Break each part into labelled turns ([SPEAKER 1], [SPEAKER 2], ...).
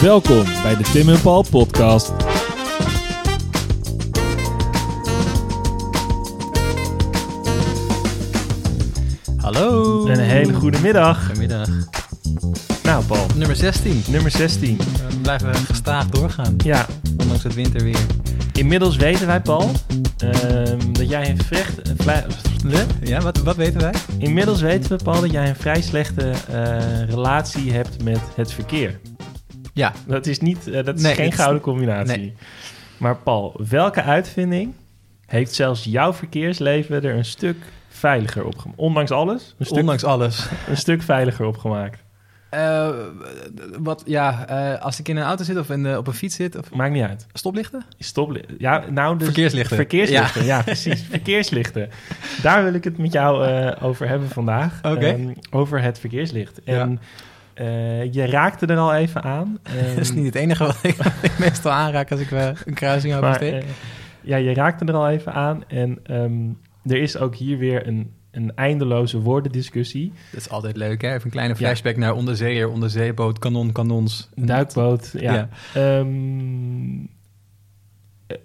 [SPEAKER 1] Welkom bij de Tim en Paul podcast.
[SPEAKER 2] Hallo.
[SPEAKER 1] Een hele goede middag.
[SPEAKER 2] Goedemiddag.
[SPEAKER 1] Nou Paul,
[SPEAKER 2] Nummer 16.
[SPEAKER 1] nummer 16.
[SPEAKER 2] We blijven gestaag doorgaan,
[SPEAKER 1] Ja,
[SPEAKER 2] ondanks het winterweer.
[SPEAKER 1] inmiddels weten wij Paul ehm, dat jij een vrecht... een
[SPEAKER 2] Ja, wat, wat weten wij?
[SPEAKER 1] Inmiddels weten we Paul dat jij een vrij slechte eh, relatie hebt met het verkeer.
[SPEAKER 2] Ja,
[SPEAKER 1] Dat is, niet, eh, dat is
[SPEAKER 2] Nee,
[SPEAKER 1] geen gouden combinatie.
[SPEAKER 2] nee.
[SPEAKER 1] Maar Paul, welke uitvinding heeft zelfs jouw verkeersleven er een stuk veiliger op gemaakt? Ondanks alles? Een stuk,
[SPEAKER 2] ondanks alles.
[SPEAKER 1] een stuk veiliger opgemaakt.
[SPEAKER 2] Eh, wat, ja, eh, als ik in een auto zit of in de, op een fiets zit, of
[SPEAKER 1] Maakt niet uit.
[SPEAKER 2] stoplichten?
[SPEAKER 1] Stop. Ja, nou, dus
[SPEAKER 2] Verkeerslichten.
[SPEAKER 1] Verkeerslichten, ja, precies. Verkeerslichten. Daar wil ik het met jou eh, over hebben vandaag.
[SPEAKER 2] Oké.
[SPEAKER 1] Ehm, over het verkeerslicht. En eh, je raakte er al even aan.
[SPEAKER 2] Dat is niet het enige wat ik, wat ik meestal aanraak als ik eh, een kruising oversteek.
[SPEAKER 1] eh, ja, je raakte er al even aan. En ehm, er is ook hier weer een, een eindeloze woordendiscussie.
[SPEAKER 2] dat is altijd leuk, hè? Even een kleine
[SPEAKER 1] Ja.
[SPEAKER 2] flashback naar onderzeeër, onderzeeboot, kanon, kanons.
[SPEAKER 1] Duikboot. Ja.
[SPEAKER 2] Ja.
[SPEAKER 1] Ehm,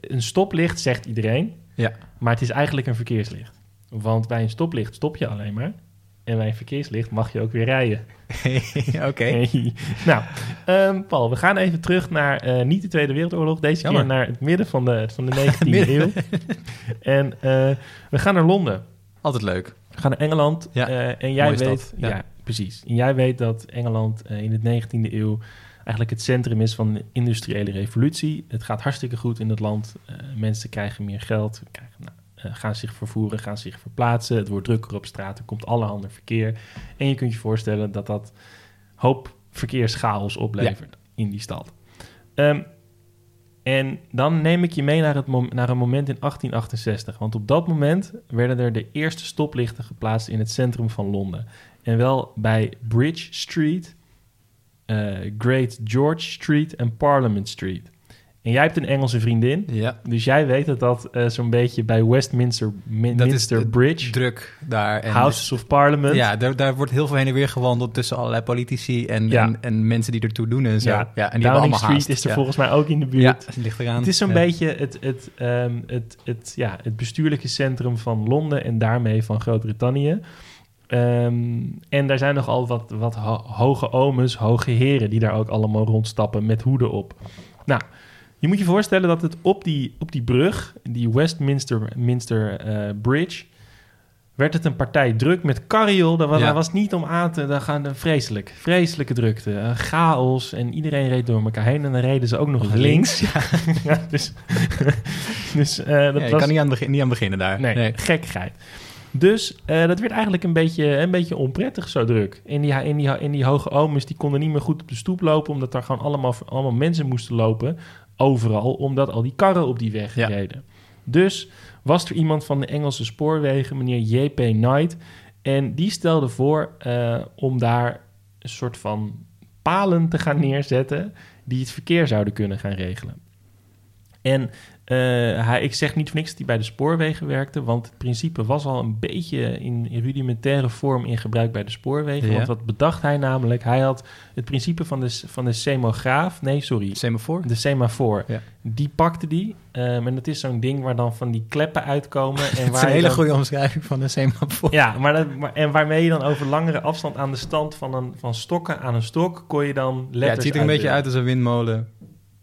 [SPEAKER 1] een stoplicht zegt iedereen.
[SPEAKER 2] Ja.
[SPEAKER 1] Maar het is eigenlijk een verkeerslicht. Want bij een stoplicht stop je alleen maar. En bij een verkeerslicht mag je ook weer rijden.
[SPEAKER 2] Oké.
[SPEAKER 1] Hey. Nou, ehm, Paul, we gaan even terug naar eh, niet de Tweede Wereldoorlog. Deze
[SPEAKER 2] Jammer.
[SPEAKER 1] keer naar het midden van de, van de 19e
[SPEAKER 2] Midden.
[SPEAKER 1] eeuw. En eh, we gaan naar Londen.
[SPEAKER 2] Altijd leuk.
[SPEAKER 1] We gaan naar Engeland.
[SPEAKER 2] Ja,
[SPEAKER 1] eh, en jij
[SPEAKER 2] mooie
[SPEAKER 1] weet,
[SPEAKER 2] stad,
[SPEAKER 1] ja.
[SPEAKER 2] ja.
[SPEAKER 1] precies. En jij weet dat Engeland in de 19e eeuw eigenlijk het centrum is van de industriële revolutie. Het gaat hartstikke goed in het land. Mensen krijgen meer geld, krijgen, nou, eh, gaan zich vervoeren, gaan zich verplaatsen. Het wordt drukker op straat, er komt allerhande verkeer. En je kunt je voorstellen dat dat hoop verkeerschaos oplevert in die stad. Ehm, en dan neem ik je mee naar, het naar een moment in 1868. Want op dat moment werden er de eerste stoplichten geplaatst in het centrum van Londen. En wel bij Bridge Street, eh, Great George Street en Parliament Street. En jij hebt een Engelse vriendin,
[SPEAKER 2] Ja.
[SPEAKER 1] dus jij weet dat dat eh, zo'n beetje bij Westminster Min-
[SPEAKER 2] Dat is
[SPEAKER 1] Minster
[SPEAKER 2] de
[SPEAKER 1] Bridge,
[SPEAKER 2] Druk daar. En
[SPEAKER 1] Houses of Parliament.
[SPEAKER 2] Ja, daar, daar wordt heel veel heen en weer gewandeld tussen allerlei politici en,
[SPEAKER 1] Ja.
[SPEAKER 2] en, en mensen die ertoe doen en zo.
[SPEAKER 1] Ja,
[SPEAKER 2] Ja, en die
[SPEAKER 1] Downing Street
[SPEAKER 2] haast.
[SPEAKER 1] is er
[SPEAKER 2] ja.
[SPEAKER 1] volgens mij ook in de buurt.
[SPEAKER 2] Ja, het ligt eraan.
[SPEAKER 1] Het is zo'n beetje het, het, ehm, het, het, ja, het bestuurlijke centrum van Londen en daarmee van Groot-Brittannië. Ehm, en daar zijn nogal wat, wat ho- hoge omes, hoge heren, die daar ook allemaal rondstappen met hoeden op. Nou, je moet je voorstellen dat het op die, op die brug, die Westminster Minster, eh, Bridge, werd het een partij druk met carriol. Dat was,
[SPEAKER 2] Ja.
[SPEAKER 1] dat was niet om aan te... Daar gaan vreselijk, vreselijke drukte. eh, chaos en iedereen reed door elkaar heen. En dan reden ze ook nog links. Ja, dus dus eh, dat
[SPEAKER 2] Ja, je
[SPEAKER 1] was...
[SPEAKER 2] kan niet aan, begin, niet aan beginnen daar.
[SPEAKER 1] Nee, gekkigheid. Dus dat werd eigenlijk een beetje, een beetje onprettig zo druk. En die, in die, in die hoge omes die konden niet meer goed op de stoep lopen... omdat daar gewoon allemaal, allemaal mensen moesten lopen. Overal, omdat al die karren op die weg
[SPEAKER 2] Ja.
[SPEAKER 1] reden. Dus was er iemand van de Engelse spoorwegen, meneer J.P. Knight... en die stelde voor eh, om daar een soort van palen te gaan neerzetten... die het verkeer zouden kunnen gaan regelen. En hij, ik zeg niet voor niks dat hij bij de spoorwegen werkte, want het principe was al een beetje in, in rudimentaire vorm in gebruik bij de spoorwegen.
[SPEAKER 2] Ja.
[SPEAKER 1] Want wat bedacht hij namelijk? Hij had het principe van de, van de semograaf, nee sorry,
[SPEAKER 2] Semafoor?
[SPEAKER 1] de semafoor,
[SPEAKER 2] Ja.
[SPEAKER 1] die pakte die. Ehm, en dat is zo'n ding waar dan van die kleppen uitkomen. En
[SPEAKER 2] is
[SPEAKER 1] waar
[SPEAKER 2] een
[SPEAKER 1] je
[SPEAKER 2] hele
[SPEAKER 1] dan-
[SPEAKER 2] goede omschrijving van een semafoor.
[SPEAKER 1] Ja, maar, dat, maar en waarmee je dan over langere afstand aan de stand van, een, van stokken aan een stok kon je dan letters
[SPEAKER 2] Ja, het ziet er een beetje uit als een windmolen.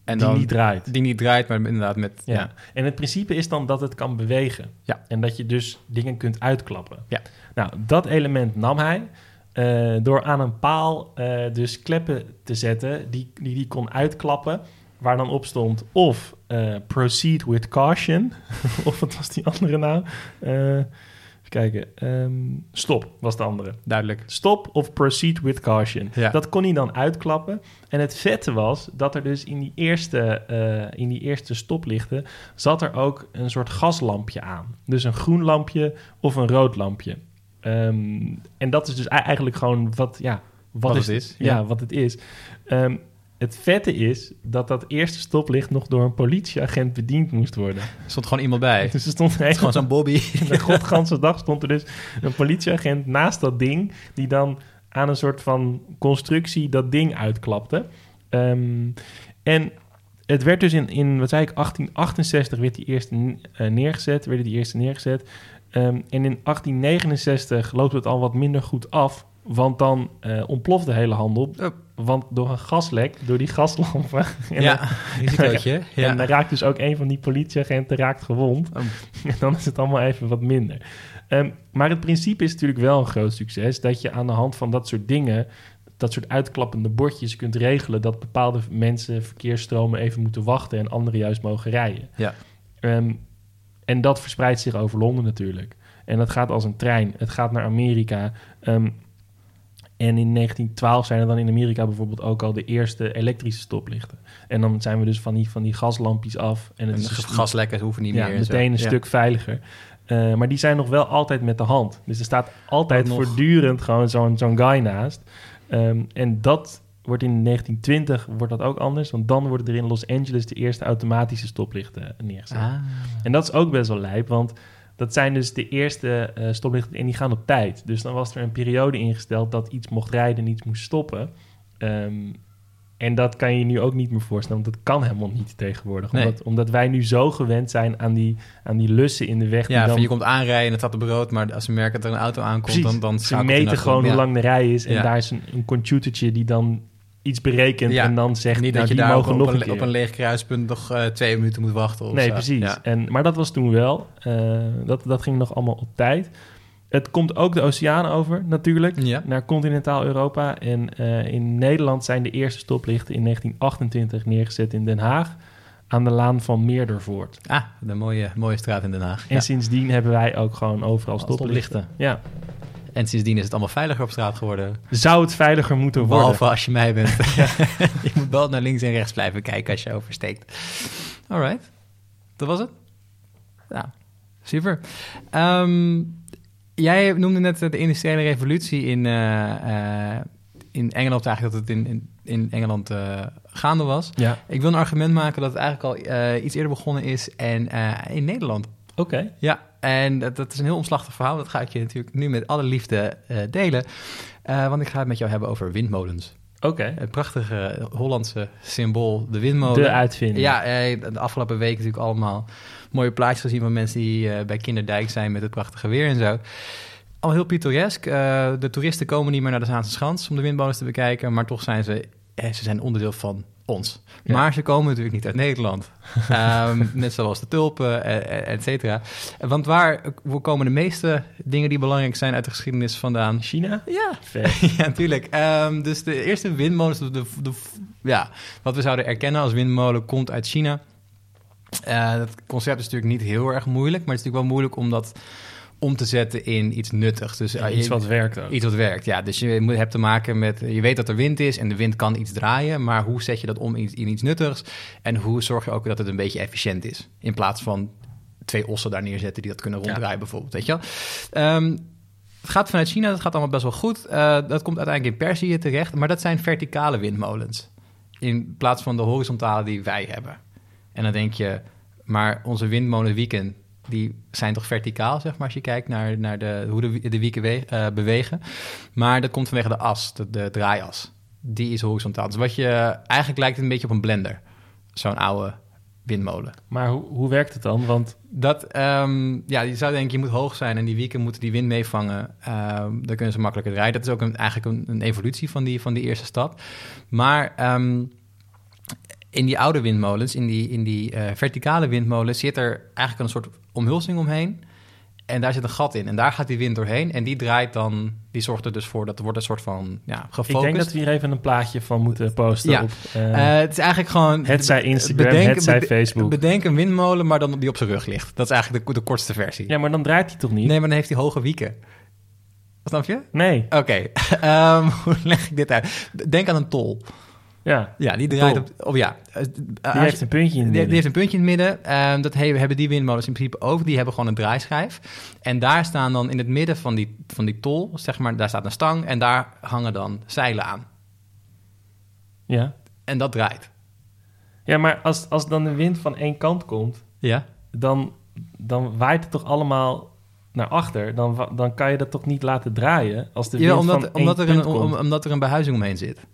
[SPEAKER 2] En
[SPEAKER 1] die
[SPEAKER 2] dan,
[SPEAKER 1] niet draait.
[SPEAKER 2] Die niet draait, maar inderdaad met...
[SPEAKER 1] Ja.
[SPEAKER 2] Ja.
[SPEAKER 1] En het principe is dan dat het kan bewegen.
[SPEAKER 2] Ja.
[SPEAKER 1] En dat je dus dingen kunt uitklappen.
[SPEAKER 2] Ja.
[SPEAKER 1] Nou, dat element nam hij eh, door aan een paal eh, dus kleppen te zetten die, die die kon uitklappen. Waar dan op stond of eh, proceed with caution. of wat was die andere nou? Kijken. Ehm, stop was de andere.
[SPEAKER 2] Duidelijk.
[SPEAKER 1] Stop of proceed with caution.
[SPEAKER 2] Ja.
[SPEAKER 1] Dat kon hij dan uitklappen. En het vette was dat er dus in die eerste, eh, in die eerste stoplichten... zat er ook een soort gaslampje aan. Dus een groen lampje of een rood lampje. Ehm, en dat is dus ei- eigenlijk gewoon wat, ja, wat,
[SPEAKER 2] Wat
[SPEAKER 1] is
[SPEAKER 2] het is,
[SPEAKER 1] Ja,
[SPEAKER 2] ja.
[SPEAKER 1] wat het is. Ehm, het vette is dat dat eerste stoplicht nog door een politieagent bediend moest worden.
[SPEAKER 2] Er stond gewoon iemand bij.
[SPEAKER 1] Dus er stond
[SPEAKER 2] is gewoon zo'n Bobby.
[SPEAKER 1] de godganse dag stond er dus een politieagent naast dat ding... die dan aan een soort van constructie dat ding uitklapte. Ehm, en het werd dus in, in wat zei ik, 1868 werd die eerste uh, neergezet, werden die eerste neergezet. Ehm, en in 1869 loopt het al wat minder goed af, want dan uh, ontploft de hele handel.
[SPEAKER 2] Oh.
[SPEAKER 1] Want door een gaslek, door die gaslampen. en
[SPEAKER 2] Ja, risicootje.
[SPEAKER 1] En dan
[SPEAKER 2] Ja.
[SPEAKER 1] raakt dus ook een van die politieagenten raakt gewond.
[SPEAKER 2] Oh.
[SPEAKER 1] En dan is het allemaal even wat minder. Ehm, maar het principe is natuurlijk wel een groot succes. Dat je aan de hand van dat soort dingen, dat soort uitklappende bordjes kunt regelen. Dat bepaalde mensen verkeersstromen even moeten wachten en anderen juist mogen rijden.
[SPEAKER 2] Ja.
[SPEAKER 1] Ehm, en dat verspreidt zich over Londen natuurlijk. En dat gaat als een trein. Het gaat naar Amerika. Ehm, en in 1912 zijn er dan in Amerika bijvoorbeeld ook al de eerste elektrische stoplichten. En dan zijn we dus van die, van die gaslampjes af. En het
[SPEAKER 2] En
[SPEAKER 1] is
[SPEAKER 2] de
[SPEAKER 1] dus
[SPEAKER 2] gaslekken hoeven niet
[SPEAKER 1] ja,
[SPEAKER 2] meer. en zo.
[SPEAKER 1] meteen een
[SPEAKER 2] Ja.
[SPEAKER 1] stuk veiliger. Eh, maar die zijn nog wel altijd met de hand. Dus er staat altijd voortdurend gewoon zo'n zo'n guy naast. Ehm, en dat wordt in 1920 wordt dat ook anders. Want dan worden er in Los Angeles de eerste automatische stoplichten neergezet.
[SPEAKER 2] Ah.
[SPEAKER 1] En dat is ook best wel lijp, want dat zijn dus de eerste eh, stoplichten en die gaan op tijd. Dus dan was er een periode ingesteld dat iets mocht rijden en iets moest stoppen. Ehm, en dat kan je je nu ook niet meer voorstellen, want dat kan helemaal niet tegenwoordig.
[SPEAKER 2] Nee.
[SPEAKER 1] Omdat, omdat wij nu zo gewend zijn aan die, aan die lussen in de weg. die
[SPEAKER 2] Ja,
[SPEAKER 1] dan,
[SPEAKER 2] van je komt aanrijden en het staat op rood, maar als ze merken dat er een auto aankomt,
[SPEAKER 1] Precies.
[SPEAKER 2] dan, dan
[SPEAKER 1] Ze meten gewoon hoe
[SPEAKER 2] Ja.
[SPEAKER 1] lang de rij is en
[SPEAKER 2] Ja.
[SPEAKER 1] daar is een, een computertje die dan iets berekent
[SPEAKER 2] Ja.
[SPEAKER 1] en dan zegt,
[SPEAKER 2] Niet
[SPEAKER 1] nou,
[SPEAKER 2] dat je
[SPEAKER 1] die
[SPEAKER 2] daar op,
[SPEAKER 1] mogen
[SPEAKER 2] op,
[SPEAKER 1] nog
[SPEAKER 2] een,
[SPEAKER 1] keer.
[SPEAKER 2] op een leeg kruispunt nog eh, twee minuten moet wachten. Of
[SPEAKER 1] Nee,
[SPEAKER 2] zo.
[SPEAKER 1] precies.
[SPEAKER 2] Ja.
[SPEAKER 1] En, maar dat was toen wel. Eh, dat, dat ging nog allemaal op tijd. Het komt ook de oceaan over, natuurlijk,
[SPEAKER 2] Ja.
[SPEAKER 1] naar continentaal Europa. En eh, in Nederland zijn de eerste stoplichten in 1928 neergezet in Den Haag... aan de laan van Meerdervoort.
[SPEAKER 2] Ah, de mooie, mooie straat in Den Haag.
[SPEAKER 1] En
[SPEAKER 2] Ja.
[SPEAKER 1] sindsdien hebben wij ook gewoon overal stoplichten.
[SPEAKER 2] Stoplichten.
[SPEAKER 1] Ja.
[SPEAKER 2] En sindsdien is het allemaal veiliger op straat geworden.
[SPEAKER 1] Zou het veiliger moeten worden?
[SPEAKER 2] Behalve als je mij bent. je moet wel naar links en rechts blijven kijken als je oversteekt. Alright. Dat was het? Ja, super. Ehm, jij noemde net de industriële revolutie in, eh, eh, in Engeland, eigenlijk dat het in, in, in Engeland eh, gaande was.
[SPEAKER 1] Ja,
[SPEAKER 2] Ik wil een argument maken dat het eigenlijk al iets eerder begonnen is en in Nederland.
[SPEAKER 1] Oké.
[SPEAKER 2] Ja, en dat, dat is een heel omslachtig verhaal. Dat ga ik je natuurlijk nu met alle liefde eh, delen. Eh, want ik ga het met jou hebben over windmolens.
[SPEAKER 1] Oké.
[SPEAKER 2] Het prachtige Hollandse symbool, de windmolen.
[SPEAKER 1] De uitvinding.
[SPEAKER 2] Ja, eh, de afgelopen week natuurlijk allemaal mooie plaatjes gezien van mensen die eh, bij Kinderdijk zijn met het prachtige weer en zo. Al heel pittoresk. Eh, de toeristen komen niet meer naar de Zaanse Schans om de windmolens te bekijken, maar toch zijn ze, eh, ze zijn onderdeel van ons.
[SPEAKER 1] Ja.
[SPEAKER 2] Maar ze komen natuurlijk niet uit Nederland. Ehm, net zoals de tulpen, eh, eh, et cetera. Want waar komen de meeste dingen die belangrijk zijn uit de geschiedenis vandaan?
[SPEAKER 1] China?
[SPEAKER 2] Ja, ja, natuurlijk. Ehm, dus de eerste windmolens, de, de, de- ja, wat we zouden erkennen als windmolen, komt uit China. Eh, dat concept is natuurlijk niet heel erg moeilijk, maar het is natuurlijk wel moeilijk om dat om te zetten in iets nuttigs. Dus eh,
[SPEAKER 1] Iets
[SPEAKER 2] je-
[SPEAKER 1] wat werkt ook.
[SPEAKER 2] Iets wat werkt, ja. Dus je moet, hebt te maken met... Je weet dat er wind is en de wind kan iets draaien... maar hoe zet je dat om in, in iets nuttigs? En hoe zorg je ook dat het een beetje efficiënt is? In plaats van twee ossen daar neerzetten die dat kunnen ronddraaien bijvoorbeeld, weet je wel? Ehm, het gaat vanuit China, dat gaat allemaal best wel goed. Eh, dat komt uiteindelijk in Perzië terecht, maar dat zijn verticale windmolens. In plaats van de horizontale die wij hebben. En dan denk je, maar onze windmolen wieken, die zijn toch verticaal, zeg maar, als je kijkt naar, naar de, hoe de, de wieken we- eh, bewegen. Maar dat komt vanwege de as, de, de draaias. Die is horizontaal. Dus wat je, eigenlijk lijkt het een beetje op een blender. Zo'n oude windmolen.
[SPEAKER 1] Maar hoe, hoe werkt het dan? Want
[SPEAKER 2] Dat, ehm, ja, je zou denken, je moet hoog zijn en die wieken moeten die wind meevangen. Ehm, dan kunnen ze makkelijker rijden. Dat is ook een, eigenlijk een, een evolutie van die, van die eerste stap. Maar ehm, in die oude windmolens, in die, in die eh, verticale windmolens, zit er eigenlijk een soort omhulsing omheen. En daar zit een gat in. En daar gaat die wind doorheen. En die draait dan, die zorgt er dus voor dat er wordt een soort van ja, gefocust.
[SPEAKER 1] ik denk dat we hier even een plaatje van moeten posten
[SPEAKER 2] Ja.
[SPEAKER 1] op... eh,
[SPEAKER 2] Eh, het is eigenlijk gewoon...
[SPEAKER 1] het zij Instagram, het zij Facebook.
[SPEAKER 2] Bedenk een windmolen, maar dan die op zijn rug ligt. Dat is eigenlijk de, de kortste versie.
[SPEAKER 1] ja, maar dan draait hij toch niet?
[SPEAKER 2] Nee, maar dan heeft hij hoge wieken. Snap je?
[SPEAKER 1] Nee.
[SPEAKER 2] Oké, Ehm, hoe leg ik dit uit? Denk aan een tol.
[SPEAKER 1] Ja,
[SPEAKER 2] Ja, die draait op... Of ja, eh,
[SPEAKER 1] die heeft een puntje in het
[SPEAKER 2] die, die
[SPEAKER 1] midden.
[SPEAKER 2] heeft een puntje in het midden. Ehm, dat he- hebben die windmolens in principe ook. Die hebben gewoon een draaischijf. En daar staan dan in het midden van die, van die tol, zeg maar, daar staat een stang. En daar hangen dan zeilen aan.
[SPEAKER 1] Ja.
[SPEAKER 2] En dat draait.
[SPEAKER 1] ja, maar als, als dan de wind van één kant komt,
[SPEAKER 2] Ja?
[SPEAKER 1] dan, dan waait het toch allemaal naar achter. Dan, dan kan je dat toch niet laten draaien als de wind
[SPEAKER 2] Ja,
[SPEAKER 1] van
[SPEAKER 2] omdat,
[SPEAKER 1] één
[SPEAKER 2] omdat, er een,
[SPEAKER 1] komt.
[SPEAKER 2] om- omdat er een behuizing omheen zit.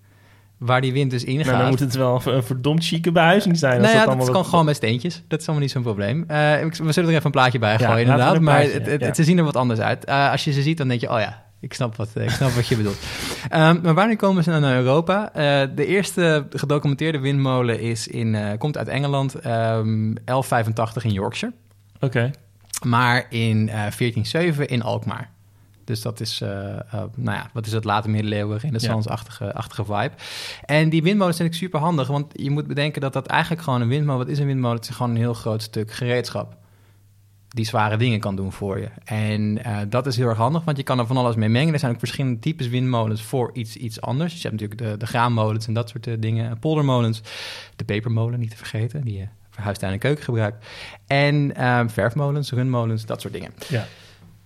[SPEAKER 2] Waar die wind dus ingaat.
[SPEAKER 1] Nou, dan moet het wel een verdomd chique behuizing zijn. als
[SPEAKER 2] Nou ja,
[SPEAKER 1] dat
[SPEAKER 2] dat kan gewoon met steentjes. Dat is allemaal niet zo'n probleem. Eh, we zullen er even een plaatje bij
[SPEAKER 1] Ja,
[SPEAKER 2] gooien,
[SPEAKER 1] we
[SPEAKER 2] inderdaad. Maar
[SPEAKER 1] plaatje,
[SPEAKER 2] het, het-
[SPEAKER 1] ja.
[SPEAKER 2] ze zien er wat anders uit. Eh, als je ze ziet, dan denk je, oh ja, ik snap wat, ik snap wat je bedoelt. Ehm, maar wanneer komen ze nou naar Europa? Eh, de eerste gedocumenteerde windmolen is in, eh, komt uit Engeland, ehm 1185 in Yorkshire.
[SPEAKER 1] Oké.
[SPEAKER 2] Maar in eh 1407 in Alkmaar. Dus dat is, eh, eh, nou ja, wat is het late middeleeuwen, renaissance-achtige achtige vibe. En die windmolens zijn natuurlijk super handig, want je moet bedenken dat dat eigenlijk gewoon een windmolen, wat is een windmolen? Het is gewoon een heel groot stuk gereedschap. Die zware dingen kan doen voor je. En eh, dat is heel erg handig, want je kan er van alles mee mengen. Er zijn ook verschillende types windmolens voor iets, iets anders. Dus je hebt natuurlijk de, de graanmolens en dat soort dingen. Poldermolens, de pepermolen niet te vergeten, die je voor huistuin en keuken gebruikt. En verfmolens, runmolens, dat soort dingen.
[SPEAKER 1] Ja.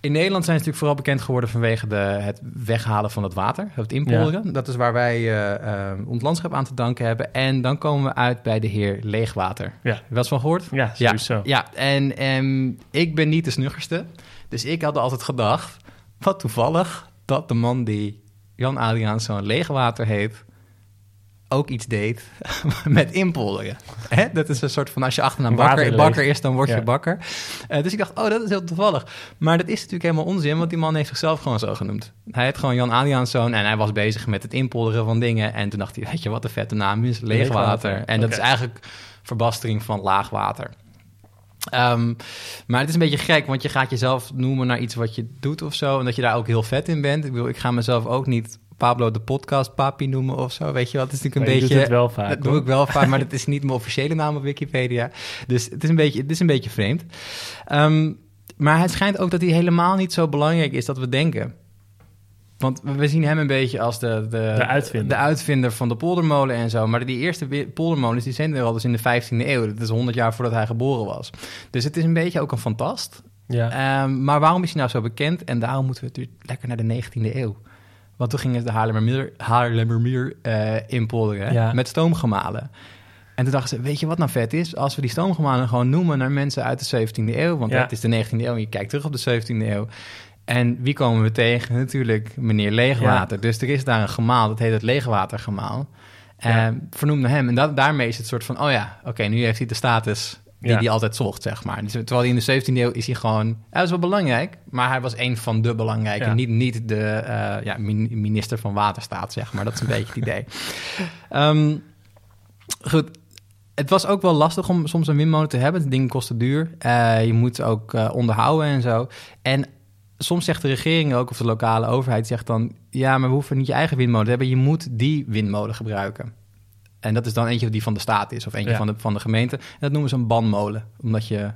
[SPEAKER 2] In Nederland zijn ze natuurlijk vooral bekend geworden vanwege de, het weghalen van het water, het inpolderen. Dat is waar wij eh, eh, ons landschap aan te danken hebben. En dan komen we uit bij de heer Leegwater.
[SPEAKER 1] Ja.
[SPEAKER 2] Wel eens van gehoord?
[SPEAKER 1] Ja, sowieso.
[SPEAKER 2] Ja, en ehm, ik ben niet de snuggerste. Dus ik had altijd gedacht, wat toevallig, dat de man die Jan Adriaan zo'n Leegwater heet, ook iets deed met inpolderen. Hè? Dat is een soort van, als je achternaam bakker, bakker is, dan word je
[SPEAKER 1] Ja.
[SPEAKER 2] bakker. Eh, dus ik dacht, oh, dat is heel toevallig. Maar dat is natuurlijk helemaal onzin, want die man heeft zichzelf gewoon zo genoemd. Hij heet gewoon Jan Adriaanszoon en hij was bezig met het inpolderen van dingen. En toen dacht hij, weet je wat een vette naam is? Leegwater.
[SPEAKER 1] Leegwater,
[SPEAKER 2] En dat is eigenlijk verbastering van laagwater. Ehm, maar het is een beetje gek, want je gaat jezelf noemen naar iets wat je doet of zo. En dat je daar ook heel vet in bent. Ik bedoel, ik ga mezelf ook niet Pablo de podcast papi noemen of zo. Weet je wat? Het is natuurlijk
[SPEAKER 1] Maar
[SPEAKER 2] een
[SPEAKER 1] je
[SPEAKER 2] beetje...
[SPEAKER 1] wel vaak.
[SPEAKER 2] Dat doe ik wel vaak, maar dat is niet mijn officiële naam op Wikipedia. Dus het is een beetje, het is een beetje vreemd. Ehm, maar het schijnt ook dat hij helemaal niet zo belangrijk is dat we denken. Want we zien hem een beetje als de, de,
[SPEAKER 1] De uitvinder.
[SPEAKER 2] de uitvinder van de poldermolen en zo. Maar die eerste poldermolens die zijn er al dus in de 15e eeuw. Dat is 100 jaar voordat hij geboren was. Dus het is een beetje ook een fantast.
[SPEAKER 1] Ja.
[SPEAKER 2] Ehm, maar waarom is hij nou zo bekend? En daarom moeten we natuurlijk lekker naar de 19e eeuw. Want toen gingen ze de Haarlemmermeer, Haarlemmermeer eh inpolderen
[SPEAKER 1] Ja.
[SPEAKER 2] met stoomgemalen. En toen dachten ze, weet je wat nou vet is? Als we die stoomgemalen gewoon noemen naar mensen uit de 17e eeuw. Want
[SPEAKER 1] Ja.
[SPEAKER 2] het is de 19e eeuw en je kijkt terug op de 17e eeuw. En wie komen we tegen? Natuurlijk meneer Leegwater. Dus er is daar een gemaal, dat heet het Leegwatergemaal.
[SPEAKER 1] Ja.
[SPEAKER 2] Eh, vernoemd naar hem. En dat, daarmee is het soort van, oh ja, oké, nu heeft hij de status die
[SPEAKER 1] Ja.
[SPEAKER 2] hij altijd zocht, zeg maar. Dus, terwijl hij in de 17e eeuw is hij gewoon... Hij was wel belangrijk, maar hij was een van de belangrijke.
[SPEAKER 1] Ja.
[SPEAKER 2] Niet, niet de eh, ja, min- minister van Waterstaat, zeg maar. Dat is een beetje het idee. Ehm, goed, het was ook wel lastig om soms een windmolen te hebben. Het ding kostte duur. Eh, je moet ook eh, onderhouden en zo. En soms zegt de regering ook, of de lokale overheid zegt dan... ja, maar we hoeven niet je eigen windmolen te hebben. Je moet die windmolen gebruiken. En dat is dan eentje die van de staat is of eentje
[SPEAKER 1] Ja.
[SPEAKER 2] van, de, van de gemeente. En dat noemen ze een banmolen, omdat je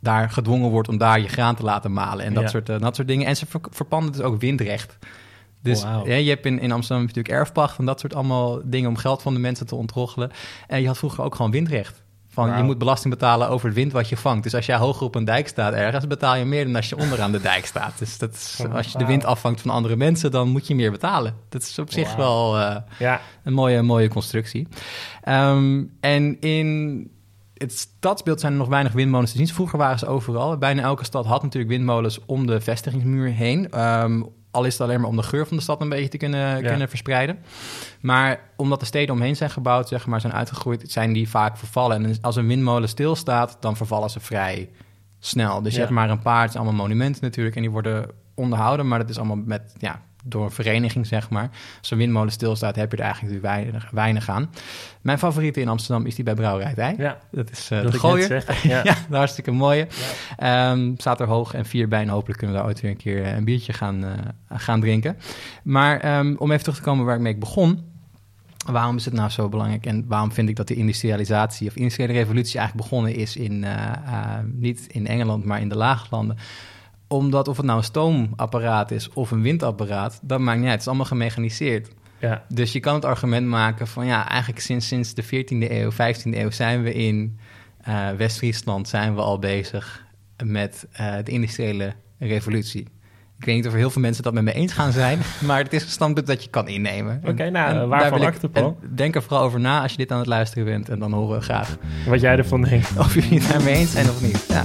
[SPEAKER 2] daar gedwongen wordt om daar je graan te laten malen en dat,
[SPEAKER 1] Ja.
[SPEAKER 2] soort, eh, dat soort dingen. En ze ver- verpanden dus ook windrecht. Dus ja, je hebt in, in Amsterdam natuurlijk erfpacht en dat soort allemaal dingen om geld van de mensen te ontroggelen. En je had vroeger ook gewoon windrecht. Van je
[SPEAKER 1] Wauw.
[SPEAKER 2] moet belasting betalen over het wind wat je vangt. Dus als jij hoger op een dijk staat ergens, betaal je meer dan als je onderaan de dijk staat. Dus dat is, als je de wind afvangt van andere mensen, dan moet je meer betalen. Dat is op zich wel. eh,
[SPEAKER 1] ja.
[SPEAKER 2] een mooie, mooie constructie. Ehm, en in het stadsbeeld zijn er nog weinig windmolens te zien. Vroeger waren ze overal. Bijna elke stad had natuurlijk windmolens om de vestigingsmuur heen. Ehm, al is het alleen maar om de geur van de stad een beetje te kunnen,
[SPEAKER 1] Ja.
[SPEAKER 2] kunnen verspreiden. Maar omdat de steden omheen zijn gebouwd, zeg maar, zijn uitgegroeid, zijn die vaak vervallen. En als een windmolen stilstaat, dan vervallen ze vrij snel. Dus je
[SPEAKER 1] Ja.
[SPEAKER 2] hebt maar een paar, het zijn allemaal monumenten natuurlijk, en die worden onderhouden. Maar dat is allemaal met, ja, door een vereniging, zeg maar. Als een windmolen stilstaat, heb je er eigenlijk weinig, weinig aan. Mijn favoriete in Amsterdam is die bij Brouwerij
[SPEAKER 1] ja.
[SPEAKER 2] Dat is
[SPEAKER 1] Dat
[SPEAKER 2] de gooier.
[SPEAKER 1] Ja.
[SPEAKER 2] Ja, hartstikke mooie. Ehm, staat er hoog en vier bij. En hopelijk kunnen we daar ooit weer een keer eh, een biertje gaan, eh, gaan drinken. Maar ehm, om even terug te komen waar ik mee begon. Waarom is het nou zo belangrijk? En waarom vind ik dat de industrialisatie of industriële revolutie eigenlijk begonnen is in, niet in Engeland, maar in de laaglanden? Omdat of het nou een stoomapparaat is of een windapparaat, dat maakt niet uit. Het is allemaal gemechaniseerd.
[SPEAKER 1] Ja.
[SPEAKER 2] Dus je kan het argument maken van ja, eigenlijk sinds, sinds de 14e eeuw, 15e eeuw zijn we in eh, West-Friesland zijn we al bezig met eh, de industriële revolutie. Ik weet niet of er heel veel mensen dat met me eens gaan zijn, maar het is een standpunt dat je kan innemen.
[SPEAKER 1] Oké, nou, eh,
[SPEAKER 2] daar
[SPEAKER 1] waarvan achterpal?
[SPEAKER 2] en Denk er vooral over na als je dit aan het luisteren bent en dan horen we graag
[SPEAKER 1] Wat jij ervan denkt.
[SPEAKER 2] of jullie het daarmee eens zijn of niet. Ja.